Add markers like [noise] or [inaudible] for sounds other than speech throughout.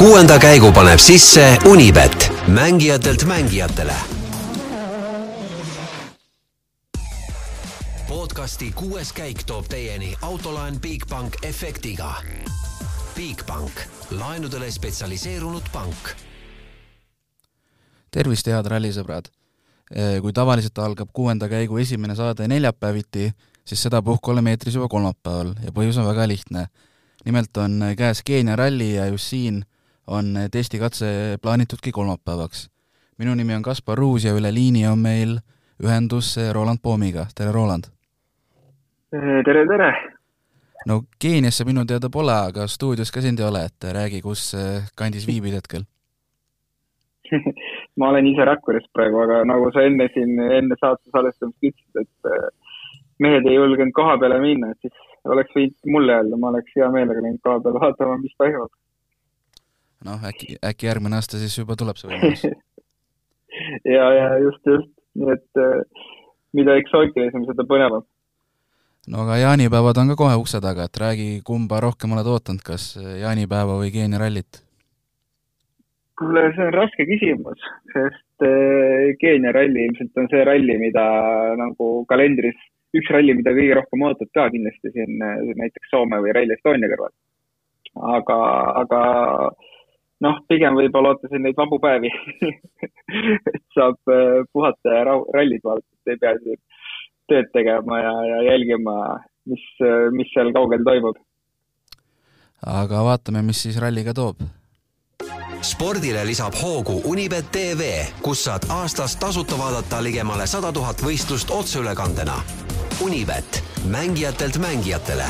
kuuenda käigu paneb sisse Unibet, mängijatelt mängijatele. podcasti kuues käik toob teieni autolaen Bigbank efektiga. Bigbank, laenudele spetsialiseerunud pank. tervist, head rallisõbrad! kui tavaliselt algab kuuenda käigu esimene saade neljapäeviti, siis sedapuhku oleme eetris juba kolmapäeval ja põhjus on väga lihtne. nimelt on käes Keenia ralli ja just siin on testikatse plaanitudki kolmapäevaks. minu nimi on Kaspar Ruus ja üle liini on meil ühendus Roland Poomiga, tere Roland! tere, tere! no Keeniasse minu teada pole, aga stuudios ka sind ei ole, et räägi, kus kandis viibid hetkel [laughs] ma olen ise Rakveres praegu, aga nagu sa enne siin, enne saate salvestamist ütlesid, et mehed ei julgenud koha peale minna, et siis oleks võinud mulle öelda, ma oleks hea meelega läinud koha peale vaatama, mis toimub. Noh, äkki, äkki järgmine aasta siis juba tuleb see võimalus [laughs] ja, ja just, just, nii et mida eksootilisem, seda põnevam. no aga jaanipäevad on ka kohe ukse taga, et räägi, kumba rohkem oled ootanud, kas jaanipäeva või Keenia rallit? kuule, see on raske küsimus, sest Keenia ralli ilmselt on see ralli, mida nagu kalendris, üks ralli, mida kõige rohkem ootad ka kindlasti siin näiteks Soome või Rally Estonia kõrval. aga, aga noh, pigem võib-olla ootasin neid vabu päevi [laughs] et saab puhata ja rahu, rallit vaadata, et ei pea siin tööd tegema ja, ja jälgima, mis, mis seal kaugel toimub. aga vaatame, mis siis ralliga toob spordile lisab hoogu Unibet tv, kus saad aastas tasuta vaadata ligemale sada tuhat võistlust otseülekandena. Unibet, mängijatelt mängijatele.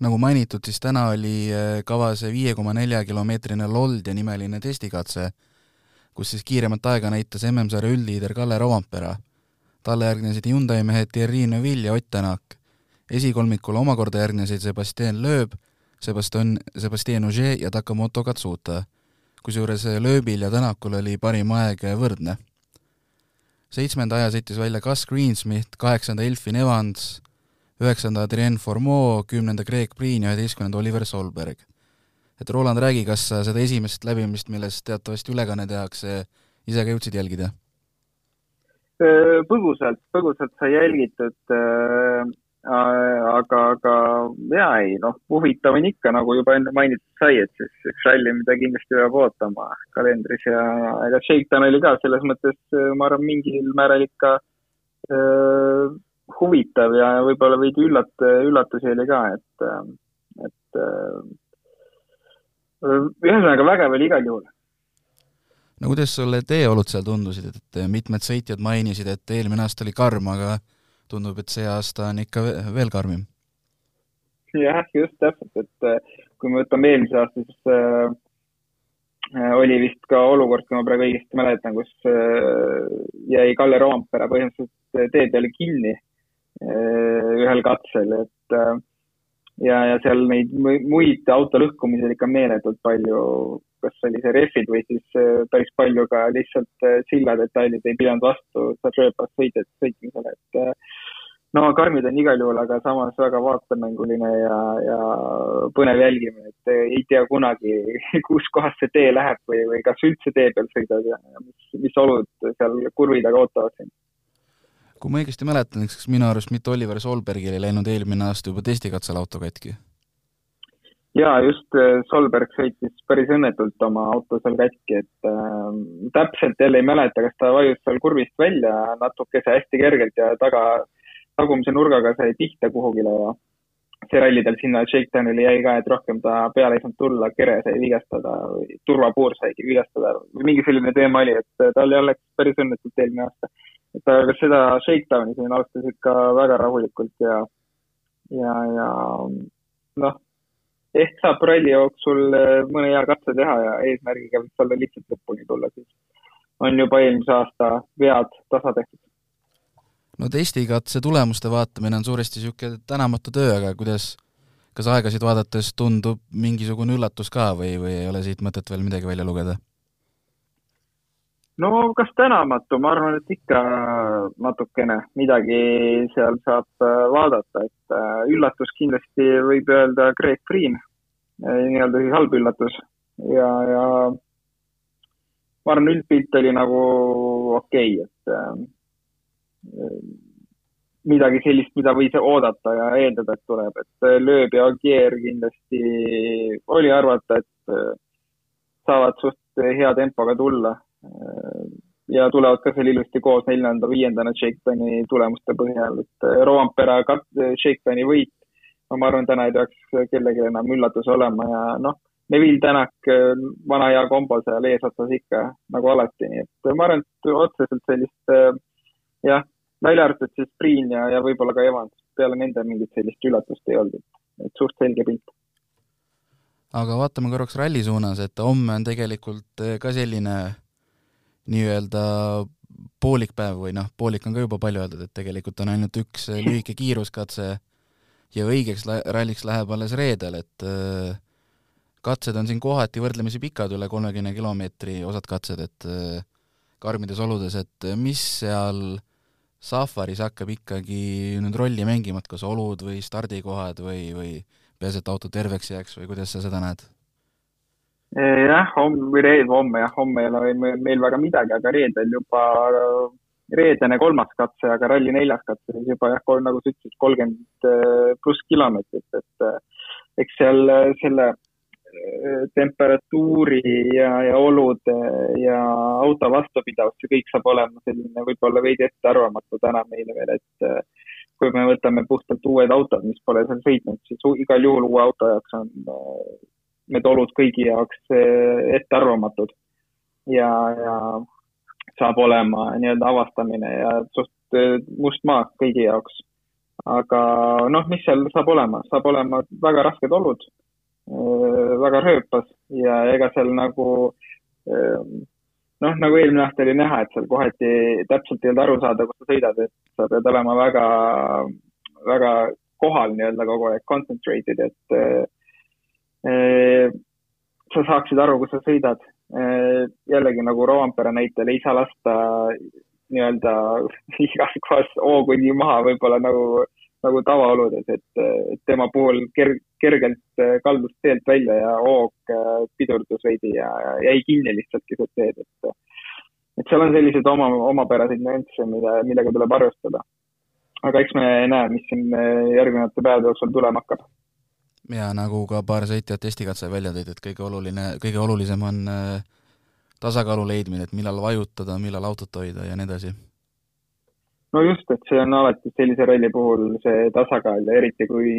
Nagu mainitud, siis täna oli kavas viie koma nelja kilomeetrine Loldia nimeline testikatse, kus siis kiiremat aega näitas MM-sarja üldliider Kalle Rovampera. talle järgnesid Hyundai mehed Thierry Neuville ja Ott Tänak esikolmikul omakorda järgnesid Sebastian Loeb, Sebastian, Sebastian Ogier ja Takamoto Katsuta. kusjuures Loebil ja Tänakul oli parim aeg võrdne. seitsmenda aja sõitis välja Gus Greensmith, kaheksanda Elfin Evans, üheksanda Adrien Formeau, kümnenda Greg Priin ja üheteistkümnenda Oliver Solberg. et Roland, räägi, kas sa seda esimest läbimist, millest teatavasti ülekanne tehakse, ise ka jõudsid jälgida? põgusalt, põgusalt sai jälgitud aga, aga jaa, ei noh, huvitav on ikka, nagu juba enne mainitud sai, et siis üks ralli, mida kindlasti peab ootama kalendris ja ega Shakedown oli ka selles mõttes, ma arvan, mingil määral ikka äh, huvitav ja võib-olla veidi üllat-, üllatusi oli ka, et, et äh, ühesõnaga vägev oli igal juhul no kuidas sulle teeolud seal tundusid, et mitmed sõitjad mainisid, et eelmine aasta oli karm, aga tundub, et see aasta on ikka veel karmim. jah, just täpselt, et kui me võtame eelmise aasta, siis äh, oli vist ka olukord, kui ma praegu õigesti mäletan, kus äh, jäi Kalle Roompere põhimõtteliselt tee peale kinni äh, ühel katsel, et äh, ja, ja seal neid muid auto lõhkumisi oli ikka meeletult palju, kas oli see rehvid või siis päris palju ka lihtsalt silladetailid ei pidanud vastu rööpas sõitjate sõitmisele, et no karmid on igal juhul, aga samas väga vaatemänguline ja, ja põnev jälgimine, et ei tea kunagi, [laughs] kus kohas see tee läheb või, või kas üldse tee peal sõidad ja mis, mis olud seal kurvi taga ootavad sind kui ma õigesti mäletan, eks minu arust mitte Oliver Solbergil ei läinud eelmine aasta juba testikatsel auto katki? jaa, just Solberg sõitis päris õnnetult oma auto seal katki, et äh, täpselt jälle ei mäleta, kas ta vajus seal kurvist välja natukese hästi kergelt ja taga, tagumise nurgaga sai pihta kuhugile ja see ralli tal sinna shakedown'ile jäi ka, et rohkem ta peale ei saanud tulla, kere sai vigastada turvapuur saigi vigastada mingi selline teema oli, et tal jälle läks päris õnnetult eelmine aasta et aga seda shakedowni siin alustas ikka väga rahulikult ja, ja, ja noh, ehk saab ralli jooksul mõne hea katse teha ja eesmärgiga võiks olla lihtsalt lõpuni tulla, siis on juba eelmise aasta vead tasa tehtud. no testikatse tulemuste vaatamine on suuresti niisugune tänamatu töö, aga kuidas, kas aegasid vaadates tundub mingisugune üllatus ka või, või ei ole siit mõtet veel midagi välja lugeda? No kas tänamatu, ma arvan, et ikka natukene midagi seal saab äh, vaadata, et äh, üllatus kindlasti võib öelda Greg Green, äh, nii-öelda siis halb üllatus. Ja, ja ma arvan, üldpilt oli nagu okei okay,, et midagi sellist, mida võis oodata ja eeldada, et tuleb, et lööb ja Agier kindlasti oli arvata, et saavad suht hea tempoga tulla ja tulevad ka seal ilusti koos neljanda-viiendana Shakedowni tulemuste põhjal, et äh, Roampere Shakedowni võit, no ma arvan, täna ei peaks kellelgi enam üllatus olema ja noh, Neville Tänak, äh, vana hea kombo seal eesotsas ikka nagu alati, nii et ma arvan, et otseselt sellist äh, jah, välja arvatud siis Priin ja, ja võib-olla ka Evans, peale nende mingit sellist üllatust ei olnud, et suht selge pilt. Aga vaatame korraks ralli suunas, et homme on tegelikult ka selline nii-öelda poolik päev või noh, poolik on ka juba palju öeldud, et tegelikult on ainult üks lühike kiiruskatse ja õigeks ralliks läheb alles reedel, et äh, katsed on siin kohati võrdlemisi pikad, üle kolmekümne kilomeetri osad katsed, et äh, karmides oludes, et mis seal Safaris hakkab ikkagi nüüd rolli mängima, et kas olud või stardikohad või, või peaasi, et auto terveks jääks või kuidas sa seda näed? Jah, homme homme jah, homme ei ole meil, väga midagi, aga reedel juba reedene kolmas katse, aga ralli neljas katse, siis juba jah, nagu sa ütlesid, kolmkümmend äh, pluss kilomeetrit, et äh, eks seal selle temperatuuri ja, ja olude ja auto vastupidavus, see kõik saab olema selline võib-olla veidi ettearvamatu täna meile veel, et kui me võtame puhtalt uued autod, mis pole seal sõitnud, siis igal juhul uue auto jaoks on need olud kõigi jaoks eh, ettearvamatud ja, ja saab olema nii-öelda avastamine ja suht eh, must maa kõigi jaoks. aga noh, mis seal saab olema, saab olema väga rasked olud, eh, väga rööpas ja ega seal nagu noh, nagu eelmine aasta oli näha, et seal kohati täpselt ei olnud aru saada, kus sa sõidad, et sa pead olema väga, väga kohal nii-öelda kogu aeg, concentrated, et sa saaksid aru, kus sa sõidad. jällegi nagu Roompere näitel ei saa lasta nii-öelda [laughs] igas kohas hoogu nii maha võib-olla nagu, nagu tavaoludes, et, tema puhul ker-, kergelt kaldus teelt välja ja hoog pidurdus veidi ja, jäi kinni lihtsalt keset teed, et et seal on selliseid oma, omapäraseid nüansse, mida, millega tuleb arvestada. aga eks me näe, mis siin järgnevate päevade jooksul tulema hakkab ja nagu ka paar sõitjat testikatse välja tõid, et kõige oluline, kõige olulisem on äh, tasakaalu leidmine, et millal vajutada, millal autot hoida ja nii edasi. no just, et see on alati sellise ralli puhul see tasakaal ja eriti kui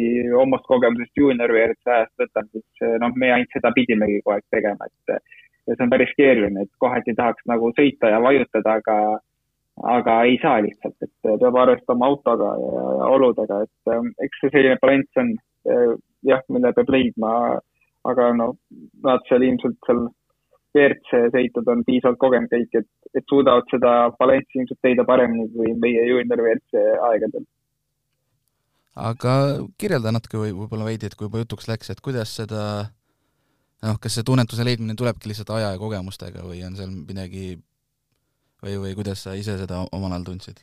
omast kogemusest juuniori ajast võtan, siis äh, noh, me ainult seda pidimegi kogu aeg tegema, et ja see on päris keeruline, et kohati tahaks nagu sõita ja vajutada, aga aga ei saa lihtsalt, et peab arvestama autoga ja, oludega, et äh, eks see selline balanss on jah, mille peab leidma, aga no nad seal ilmselt seal WRC sõitjad on piisavalt kogenud kõik, et, et suudavad seda balanssi ilmselt leida paremini kui meie juunior WRC aegadel. aga kirjelda natuke või võib-olla veidi, et kui juba jutuks läks, et kuidas seda noh, kas see tunnetuse leidmine tulebki lihtsalt aja ja kogemustega või on seal midagi või, või kuidas sa ise seda omal ajal tundsid?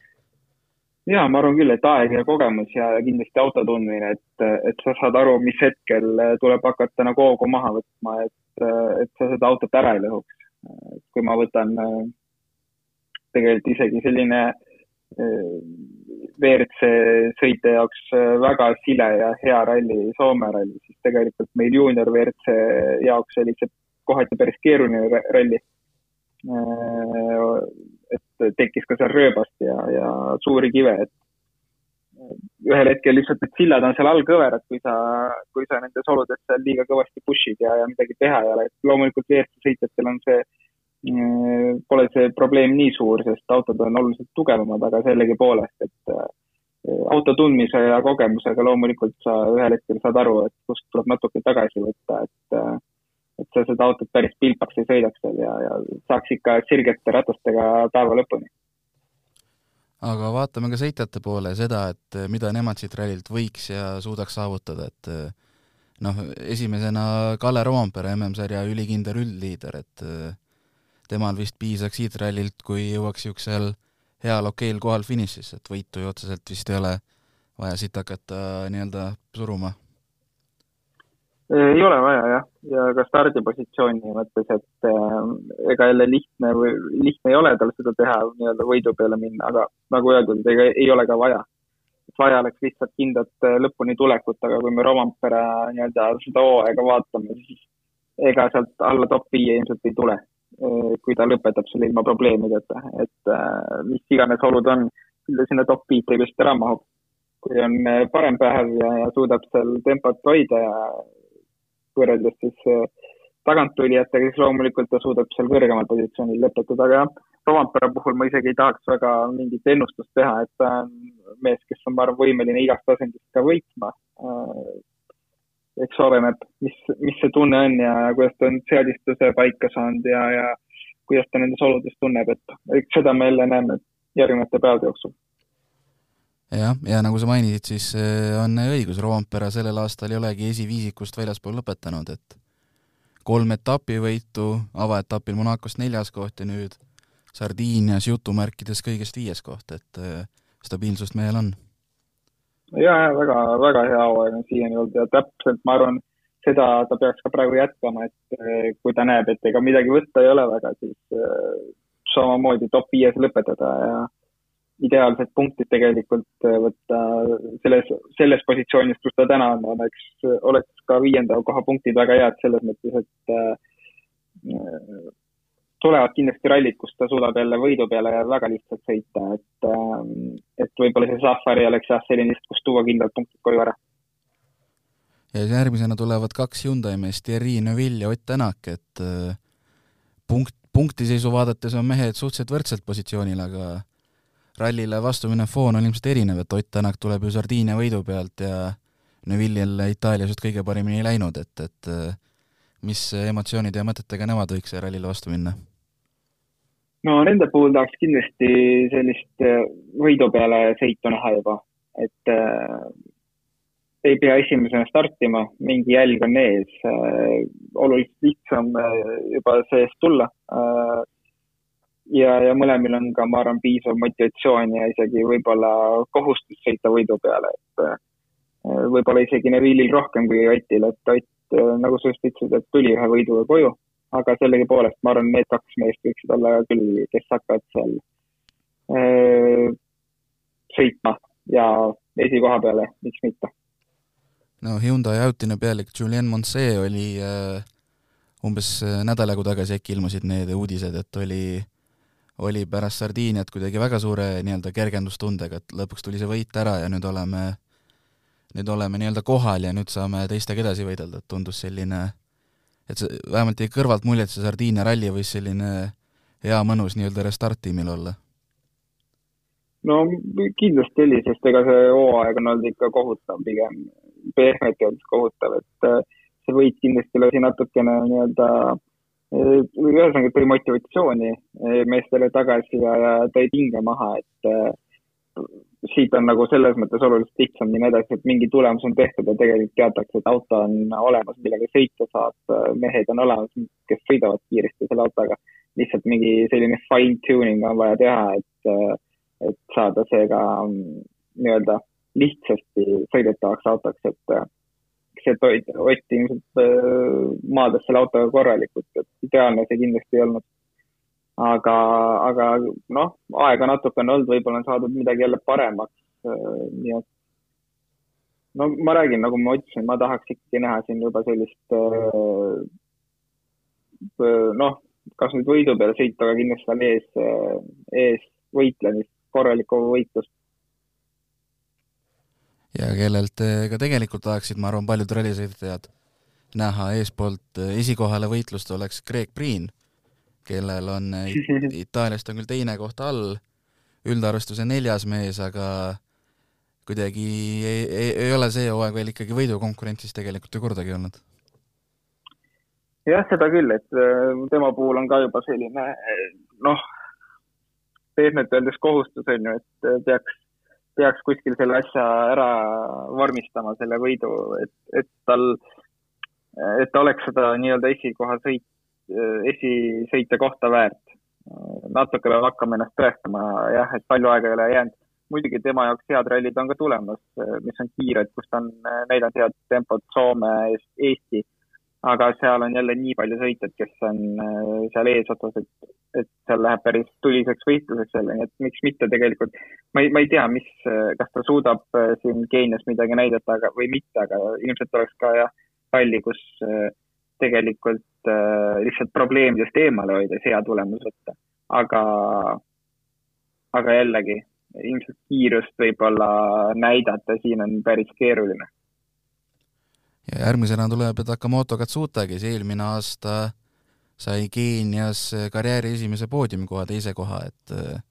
Ja ma arvan küll, et aeg ja kogemus ja kindlasti auto tundmine, et, et sa saad aru, mis hetkel tuleb hakata nagu hoogu maha võtma, et, et sa seda autot ära ei lõhuks. kui ma võtan tegelikult isegi selline WRC sõite jaoks väga sile ja hea ralli, Soome ralli, siis tegelikult meil juunior WRC jaoks oli see kohati päris keeruline ralli et tekkis ka seal rööbast ja, ja suuri kive, et ühel hetkel lihtsalt need sillad on seal all kõverad, kui sa, kui sa nendes oludes seal liiga kõvasti push'id ja, ja midagi teha ei ole, et loomulikult WRC sõitjatel on see, mm, pole see probleem nii suur, sest autod on oluliselt tugevamad, aga sellegipoolest, et äh, auto tundmise ja kogemusega loomulikult sa ühel hetkel saad aru, et kust tuleb natuke tagasi võtta, et äh, sa seda autot päris pilpaks ei sõidaks seal ja, ja saaks ikka sirgete ratastega päeva lõpuni. aga vaatame ka sõitjate poole seda, et mida nemad siit rallilt võiks ja suudaks saavutada, et noh, esimesena Kalle Roompere, MM-sarja ülikindel üldliider, et temal vist piisaks Iisraelilt, kui jõuaks niisugusel heal okeil kohal finišisse, et võitu ju otseselt vist ei ole vaja siit hakata nii-öelda suruma ei ole vaja jah, ja ka stardipositsiooni mõttes, et äh, ega jälle lihtne või lihtne ei ole tal seda teha, nii-öelda võidu peale minna, aga nagu öeldud, ega ei ole ka vaja. vaja oleks lihtsalt kindlat äh, lõpuni tulekut, aga kui me Rovampere nii-öelda seda hooaega vaatame, siis ega sealt alla top viie ilmselt ei tule, äh, kui ta lõpetab selle ilma probleemideta, et äh, mis iganes olud on, küll ta sinna top viite vist ära mahub. kui on äh, parem päev ja, ja suudab seal tempot hoida ja võrreldes siis äh, taganttulijatega, siis loomulikult ta suudab seal kõrgemal positsioonil lõpetada, aga jah, Rovampere puhul ma isegi ei tahaks väga mingit ennustust teha, et ta on mees, kes on, ma arvan, võimeline igast asendist ka võitma. Äh, eks oleneb, mis, mis see tunne on ja kuidas ta on seadistuse paika saanud ja, ja kuidas ta nendes oludes tunneb, et eks seda me jälle näeme järgnevate päevade jooksul jah, ja nagu sa mainisid, siis äh, on õigus, Roompere sellel aastal ei olegi esiviisikust väljaspool lõpetanud, et kolm etapivõitu, avaetapil Monacost neljas koht ja nüüd Sardiinias jutumärkides kõigest viies koht, et äh, stabiilsust mehel on. ja, ja väga, väga hea hooaeg on siiani olnud ja täpselt, ma arvan, seda ta peaks ka praegu jätkama, et äh, kui ta näeb, et ega midagi võtta ei ole väga, siis samamoodi top viies lõpetada ja ideaalsed punktid tegelikult äh, võtta selles, selles positsioonis, kus ta täna on, oleks, oleks ka viienda koha punktid väga head selles mõttes, et äh, tulevad kindlasti rallid, kus ta suudab jälle võidu peale väga lihtsalt sõita, et äh,, et võib-olla see Safari oleks jah, selline, kus tuua kindlalt punktid koju ära. ja siis järgmisena tulevad kaks Hyundai meest, Thierry Neuville ja Ott Tänak, et äh, punkt, punktiseisu vaadates on mehed suhteliselt võrdselt positsioonil, aga rallile vastuminev foon on ilmselt erinev, et Ott Tänak tuleb ju Sardiinia võidu pealt ja Neville'l Itaalias just kõige paremini ei läinud, et, et mis emotsioonide ja mõtetega nemad võiks rallile vastu minna? no nende puhul tahaks kindlasti sellist äh, võidu peale sõitu näha juba, et äh, ei pea esimesena startima, mingi jälg on ees äh,, oluliselt lihtsam äh, juba seest tulla äh, ja, ja mõlemil on ka, ma arvan, piisav motivatsioon ja isegi võib-olla kohustus sõita võidu peale, et äh, võib-olla isegi Neville'il rohkem kui Otil, et Ott, äh, nagu sa just ütlesid, et tuli ühe võiduga koju, aga sellegipoolest ma arvan, need kaks meest võiksid olla küll, kes hakkavad seal öö, äh, sõitma ja esikoha peale, miks mitte. no Hyundai ajutine pealik Julien Monse oli äh, umbes nädal jagu tagasi äkki ilmusid need uudised, et oli äh, oli pärast Sardiiniat kuidagi väga suure nii-öelda kergendustundega, et lõpuks tuli see võit ära ja nüüd oleme, nüüd oleme nii-öelda kohal ja nüüd saame teistega edasi võidelda, et tundus selline, et see vähemalt jäi kõrvalt mulje, et see Sardiinia ralli võis selline hea mõnus nii-öelda restartimil olla. no kindlasti oli, sest ega see hooaeg on olnud ikka kohutav pigem, pehmelt öeldes kohutav, et äh, see võit kindlasti lasi natukene nii-öelda äh, ühesõnaga tõi motivatsiooni eh, meestele tagasi ja, ja tõi pinge maha, et äh, siit on nagu selles mõttes oluliselt lihtsam minna edasi, et mingi tulemus on tehtud ja tegelikult teatakse, et auto on olemas, millega sõita saab, mehed on olemas, kes sõidavad kiiresti selle autoga. lihtsalt mingi selline fine tuning on vaja teha, et, et saada see ka mm, nii-öelda lihtsasti sõidetavaks autoks, et see, et Ott, Ott ilmselt äh, maadles selle autoga korralikult, et ideaalne see kindlasti ei olnud. aga, aga noh, aega natuke on olnud, võib-olla on saadud midagi jälle paremaks, äh, nii et no ma räägin, nagu ma ütlesin, ma tahaks ikkagi näha siin juba sellist äh, noh, kas nüüd võidu peale sõita, aga kindlasti seal ees, ees võitlemist, korralikku võitlust ja kellelt eh, ka tegelikult tahaksid, ma arvan, paljud rallisõitjad näha eespoolt eh, esikohale võitlust, oleks Greg Priin, kellel on eh, Itaaliast on küll teine koht all, üldarvestuse neljas mees, aga kuidagi ei, ei, ei ole see hooaeg veel ikkagi võidukonkurentsis tegelikult ju kordagi olnud. jah, seda küll, et tema puhul on ka juba selline noh, pehmelt öeldes kohustus on ju, et peaks peaks kuskil selle asja ära vormistama, selle võidu, et, et tal, et ta oleks seda nii-öelda esikoha sõit, esisõitja kohta väärt. natuke peab hakkama ennast tõestama jah, et palju aega ei ole jäänud. muidugi tema jaoks head rallid on ka tulemas, mis on kiired, kus ta on näidanud head tempot Soome, Eesti aga seal on jälle nii palju sõitjaid, kes on äh, seal eesotsas, et, et seal läheb päris tuliseks võitluseks jälle, nii et miks mitte tegelikult. ma ei, ma ei tea, mis, äh, kas ta suudab äh, siin Keenias midagi näidata, aga, või mitte, aga ilmselt oleks ka jah, ralli, kus tegelikult lihtsalt probleemidest eemale hoides hea tulemus võtta. aga, aga jällegi, ilmselt kiirust võib-olla näidata siin on päris keeruline ja järgmisena tuleb Takamoto Katsuta, kes eelmine aasta sai Keenias karjääri esimese poodiumikoha, teise koha, et äh,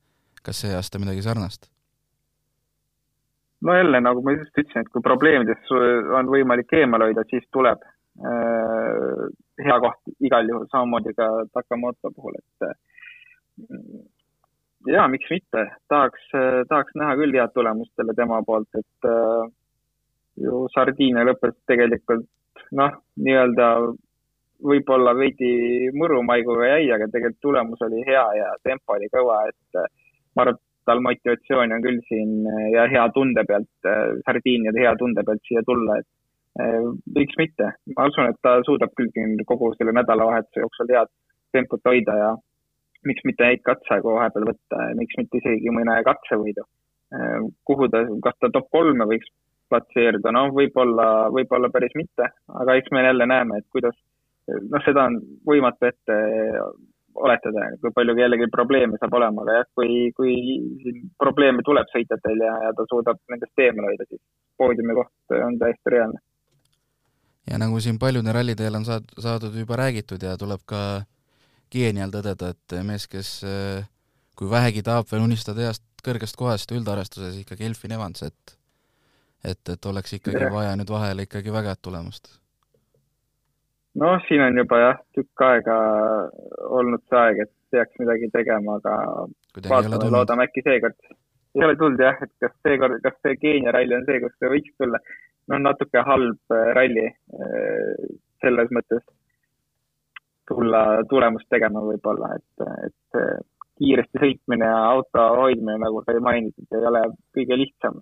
kas see aasta midagi sarnast? no jälle, nagu ma just ütlesin, et kui probleemidest on võimalik eemal hoida, siis tuleb hea koht igal juhul, samamoodi ka Takamoto puhul, et ja miks mitte, tahaks, tahaks näha küll head tulemust jälle tema poolt, et äh, ju Sardiinia lõpus tegelikult noh, nii-öelda võib-olla veidi mõrumaiguga jäi, aga tegelikult tulemus oli hea ja tempo oli kõva, et äh, ma arvan, et tal motivatsiooni on küll siin äh, ja hea tunde pealt, äh, Sardiiniade hea tunde pealt siia tulla, et miks mitte. ma usun, et ta suudab küll siin kogu selle nädalavahetuse jooksul head tempot hoida ja miks mitte häid katseaegu vahepeal võtta, miks mitte isegi mõne katsevõidu. kuhu ta, kas ta top kolme võiks platseeruda, noh, võib-olla, võib-olla päris mitte, aga eks me jälle näeme, et kuidas, noh, seda on võimatu ette oletada, kui palju jällegi probleeme saab olema, aga jah, kui, kui probleeme tuleb sõitjatel ja, ja ta suudab nendest eemale hoida, siis poodiumi koht on täiesti reaalne. ja nagu siin paljude rallide eel on saad-, saadud juba räägitud ja tuleb ka Keenial tõdeda, et mees, kes kui vähegi tahab veel unistada heast kõrgest kohast üldarvestuses, ikkagi Elfin Evans, et et, et oleks ikkagi ja. vaja nüüd vahele ikkagi väga head tulemust? noh, siin on juba jah, tükk aega olnud see aeg, et peaks midagi tegema, aga Kuidagi vaatame, loodame äkki seekord. ei ole tulnud jah, et kas seekord, kas see Keenia ralli on see, kus see võiks tulla. no natuke halb äh, ralli äh, selles mõttes tulla tulemust tegema võib-olla, et, et äh, kiiresti sõitmine ja auto hoidmine, nagu sai mainitud, ei ole kõige lihtsam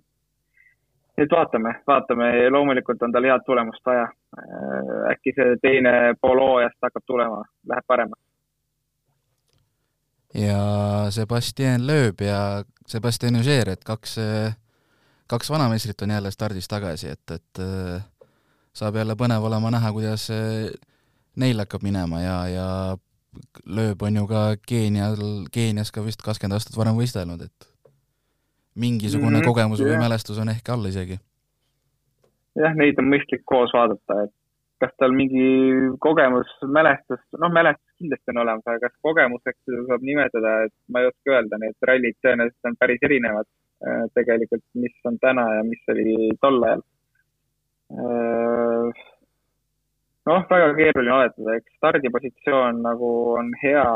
et vaatame, vaatame, loomulikult on tal head tulemust vaja. Äh, äkki see teine pool hooajast hakkab tulema, läheb paremaks. ja Sebastian Loeb ja Sebastian Ogier, et kaks, kaks vanameistrit on jälle stardis tagasi, et, et äh, saab jälle põnev olema näha, kuidas neil hakkab minema ja, ja Loeb on ju ka Keenial, Keenias ka vist kakskümmend aastat varem võistelnud, et mingisugune mm -hmm, kogemus või mälestus on ehk all isegi. jah, neid on mõistlik koos vaadata, et kas tal mingi kogemus, mälestus, noh, mälestus kindlasti on olemas, aga kas kogemuseks seda saab nimetada, et ma ei oska öelda, need rallid tõenäoliselt on päris erinevad äh, tegelikult, mis on täna ja mis oli tol ajal. Äh, noh, väga keeruline oletada, eks stardipositsioon nagu on hea,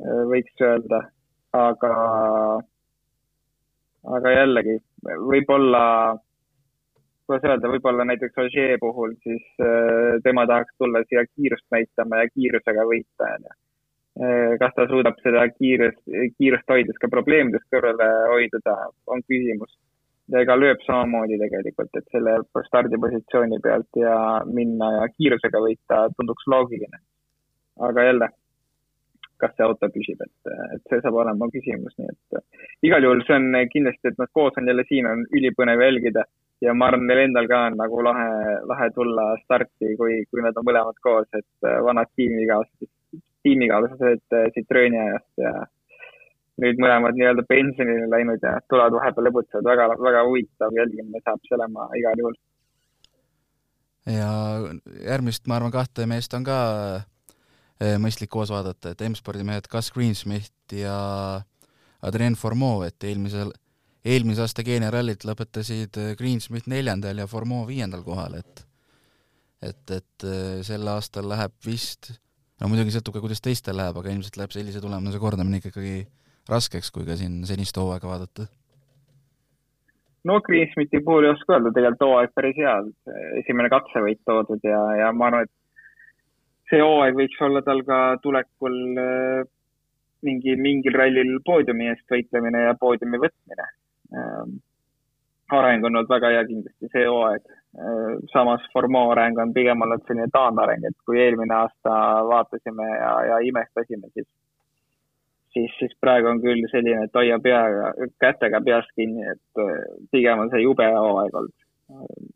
äh, võiks öelda, aga aga jällegi võib-olla, kuidas öelda, võib-olla näiteks Ogier puhul siis äh, tema tahaks tulla siia kiirust näitama ja kiirusega võita, onju. Äh, kas ta suudab seda kiirust, kiirust hoides ka probleemidest kõrvale hoiduda, on küsimus. ja ega lööb samamoodi tegelikult, et selle stardipositsiooni pealt ja minna ja kiirusega võita tunduks loogiline. aga jälle kas see auto püsib, et, et see saab olema küsimus, nii et äh, igal juhul see on kindlasti, et nad koos on jälle siin, on ülipõnev jälgida ja ma arvan, neil endal ka on nagu lahe, lahe tulla starti, kui, kui nad on mõlemad koos, et äh, vanad tiimikaaslased, tiimikaaslased äh, Citrooni ajast ja nüüd mõlemad nii-öelda pensionile läinud ja tulevad vahepeal lõbutsevad, väga, väga huvitav jälgimine saab see olema igal juhul. ja järgmist, ma arvan, kahte meest on ka mõistlik koos vaadata, et M-spordi mehed Gus Greensmith ja Adrien Formeau, et eelmisel, eelmise aasta Keenia rallit lõpetasid eh, Greensmith neljandal ja Formeau viiendal kohal, et et, et eh, sel aastal läheb vist, no muidugi sõltub ka, kuidas teistel läheb, aga ilmselt läheb sellise tulemuse kordamine ikkagi raskeks, kui ka siin senist hooaega vaadata. No Greensmithi puhul ei oska öelda, tegelikult hooaeg päris hea, esimene katsevõit toodud ja, ja ma arvan, et see hooaeg võiks olla tal ka tulekul äh, mingi, mingil rallil poodiumi eest võitlemine ja poodiumi võtmine. Ähm, areng on olnud väga hea kindlasti see hooaeg. Äh, samas Formeau areng on pigem olnud selline taandareng, et kui eelmine aasta vaatasime ja, ja imestasime, siis, siis, siis praegu on küll selline, et hoia pea, kätega peast kinni, et äh, pigem on see jube hooaeg olnud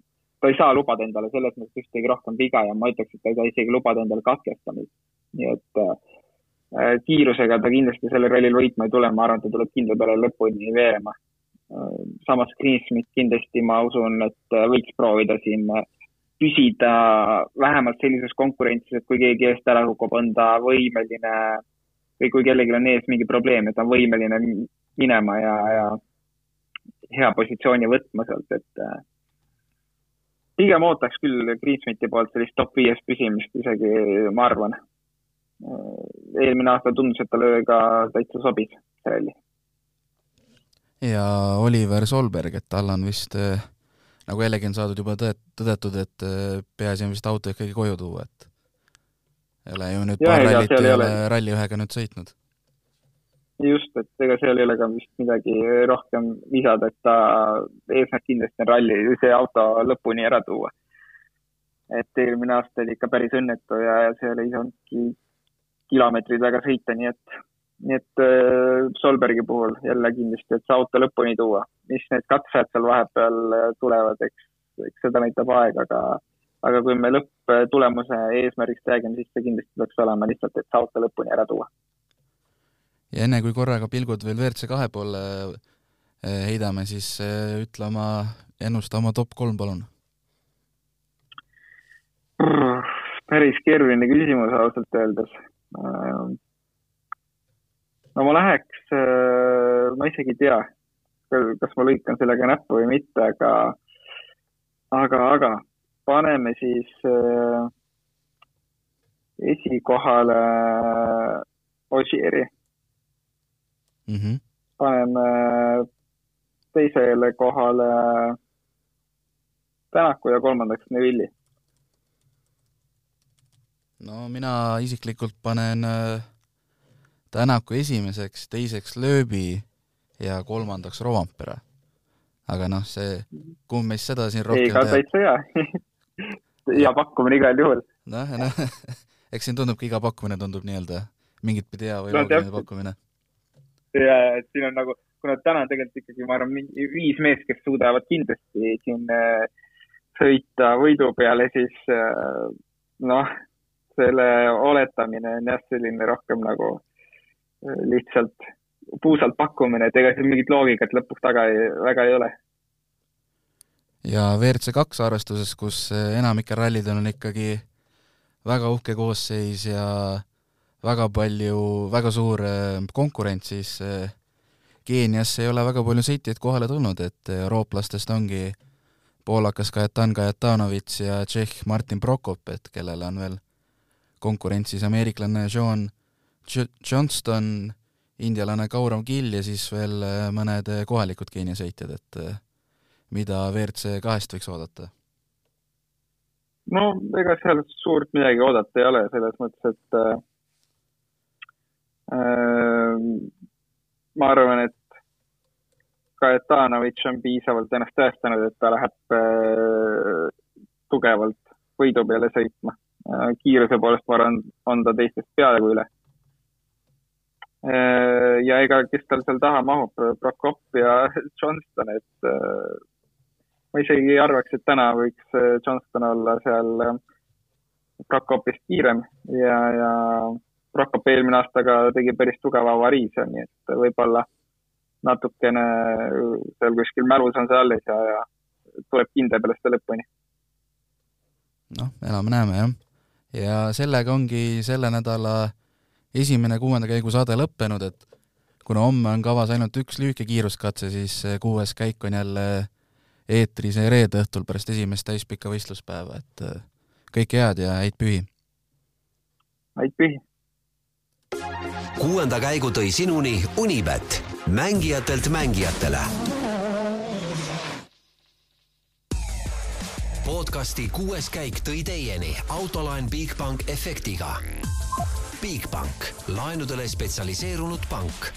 ta ei saa lubada endale selles mõttes ühtegi rohkem viga ja ma ütleks, et ta ei saa isegi lubada endale katkestamist. nii et äh, kiirusega ta kindlasti sellel rallil võitma ei tule, ma arvan, et ta tuleb kindla peale lõpuni veerema äh,. samas Greensmith kindlasti ma usun, et äh, võiks proovida siin äh, püsida vähemalt sellises konkurentsis, et kui keegi eest ära kukub, on ta võimeline või kui kellelgi on ees mingi probleem, et ta on võimeline minema ja, ja hea positsiooni võtma sealt, et äh, pigem ootaks küll Greensmiti poolt sellist top viies püsimist isegi, ma arvan. eelmine aasta tundus, et talle ka täitsa sobis see ralli. ja Oliver Solberg, et tal on vist nagu jällegi on saadud juba tõet-, tõdetud, et peaasi on vist auto ikkagi koju tuua, et ei ole ju nüüd ja, paar rallit ei ole ralli ühega nüüd sõitnud just, et ega seal ei ole ka vist midagi rohkem lisada, et ta, eesmärk kindlasti on ralli, see auto lõpuni ära tuua. et eelmine aasta oli ikka päris õnnetu ja, ja seal ei saanudki kilomeetreid väga sõita, nii et, nii et äh, Solbergi puhul jälle kindlasti, et see auto lõpuni tuua. mis need katsed seal vahepeal äh, tulevad, eks, eks seda näitab aeg, aga, aga kui me lõpptulemuse eesmärgist räägime, siis see kindlasti peaks olema lihtsalt, et see auto lõpuni ära tuua ja enne, kui korraga pilgud veel WRC kahe poole eh, heidame, siis eh, ütle oma, ennusta oma top kolm, palun. päris keeruline küsimus ausalt öeldes. No ma läheks, eh, ma isegi ei tea, kas ma lõikan sellega näppu või mitte, aga, aga, aga paneme siis esikohale Ossieri mm. -hmm. paneme teisele kohale Tänaku ja kolmandaks Neville'i. no mina isiklikult panen äh, Tänaku esimeseks, teiseks Lööbi ja kolmandaks Rovampere. aga noh, see, kumb meist seda siin rohkem ei, ka täitsa hea hea pakkumine igal juhul. noh, noh [laughs] eks siin tundubki iga pakkumine tundub nii-öelda mingit pidi hea või no, loogiline pakkumine ja et siin on nagu, kuna täna tegelikult ikkagi, ma arvan, mingi viis meest, kes suudavad kindlasti siin äh, sõita võidu peale, siis äh, noh, selle oletamine on jah, selline rohkem nagu äh, lihtsalt puusalt pakkumine, et ega siin mingit loogikat lõpuks taga ei, väga ei ole. ja WRC kaks arvestuses, kus enamikel rallidel on ikkagi väga uhke koosseis ja väga palju, väga suur äh, konkurents, siis äh, Keeniasse ei ole väga palju sõitjaid kohale tulnud, et eurooplastest ongi poolakas Kajetan Kajetanovitš ja tšehh Martin Prokop, et kellel on veel konkurentsis ameeriklane Sean Johnston, indialane Gaurav Gill ja siis veel äh, mõned kohalikud Keenia sõitjad, et mida WRC kahest võiks oodata? no ega seal suurt midagi oodata ei ole, selles mõttes, et Ehm, ma arvan, et Kajetanovitš on piisavalt ennast tõestanud, et ta läheb äh, tugevalt võidu peale sõitma. Äh, kiiruse poolest, ma arvan, on ta teistest peaaegu üle. Äh, ja ega, kes tal seal taha mahub, Prokop ja [laughs] Johnston, et ma isegi ei arvaks, et täna võiks Johnston olla seal Prokopist kiirem ja, ja Prokop eelmine aasta ka tegi päris tugeva avarii seal, nii et võib-olla natukene seal kuskil mälus on see alles ja, ja tuleb kindla peale seda lõpuni. noh, elame-näeme jah. ja sellega ongi selle nädala esimene kuuenda käigu saade lõppenud, et kuna homme on kavas ainult üks lühike kiiruskatse, siis kuues käik on jälle eetris reede õhtul pärast esimest täispikka võistluspäeva, et kõike head ja häid pühi! häid pühi! Kuuenda käigu tõi sinuni Unibet, mängijatelt mängijatele podcasti kuues käik tõi teieni autolaen Bigbank efektiga. Bigbank, laenudele spetsialiseerunud pank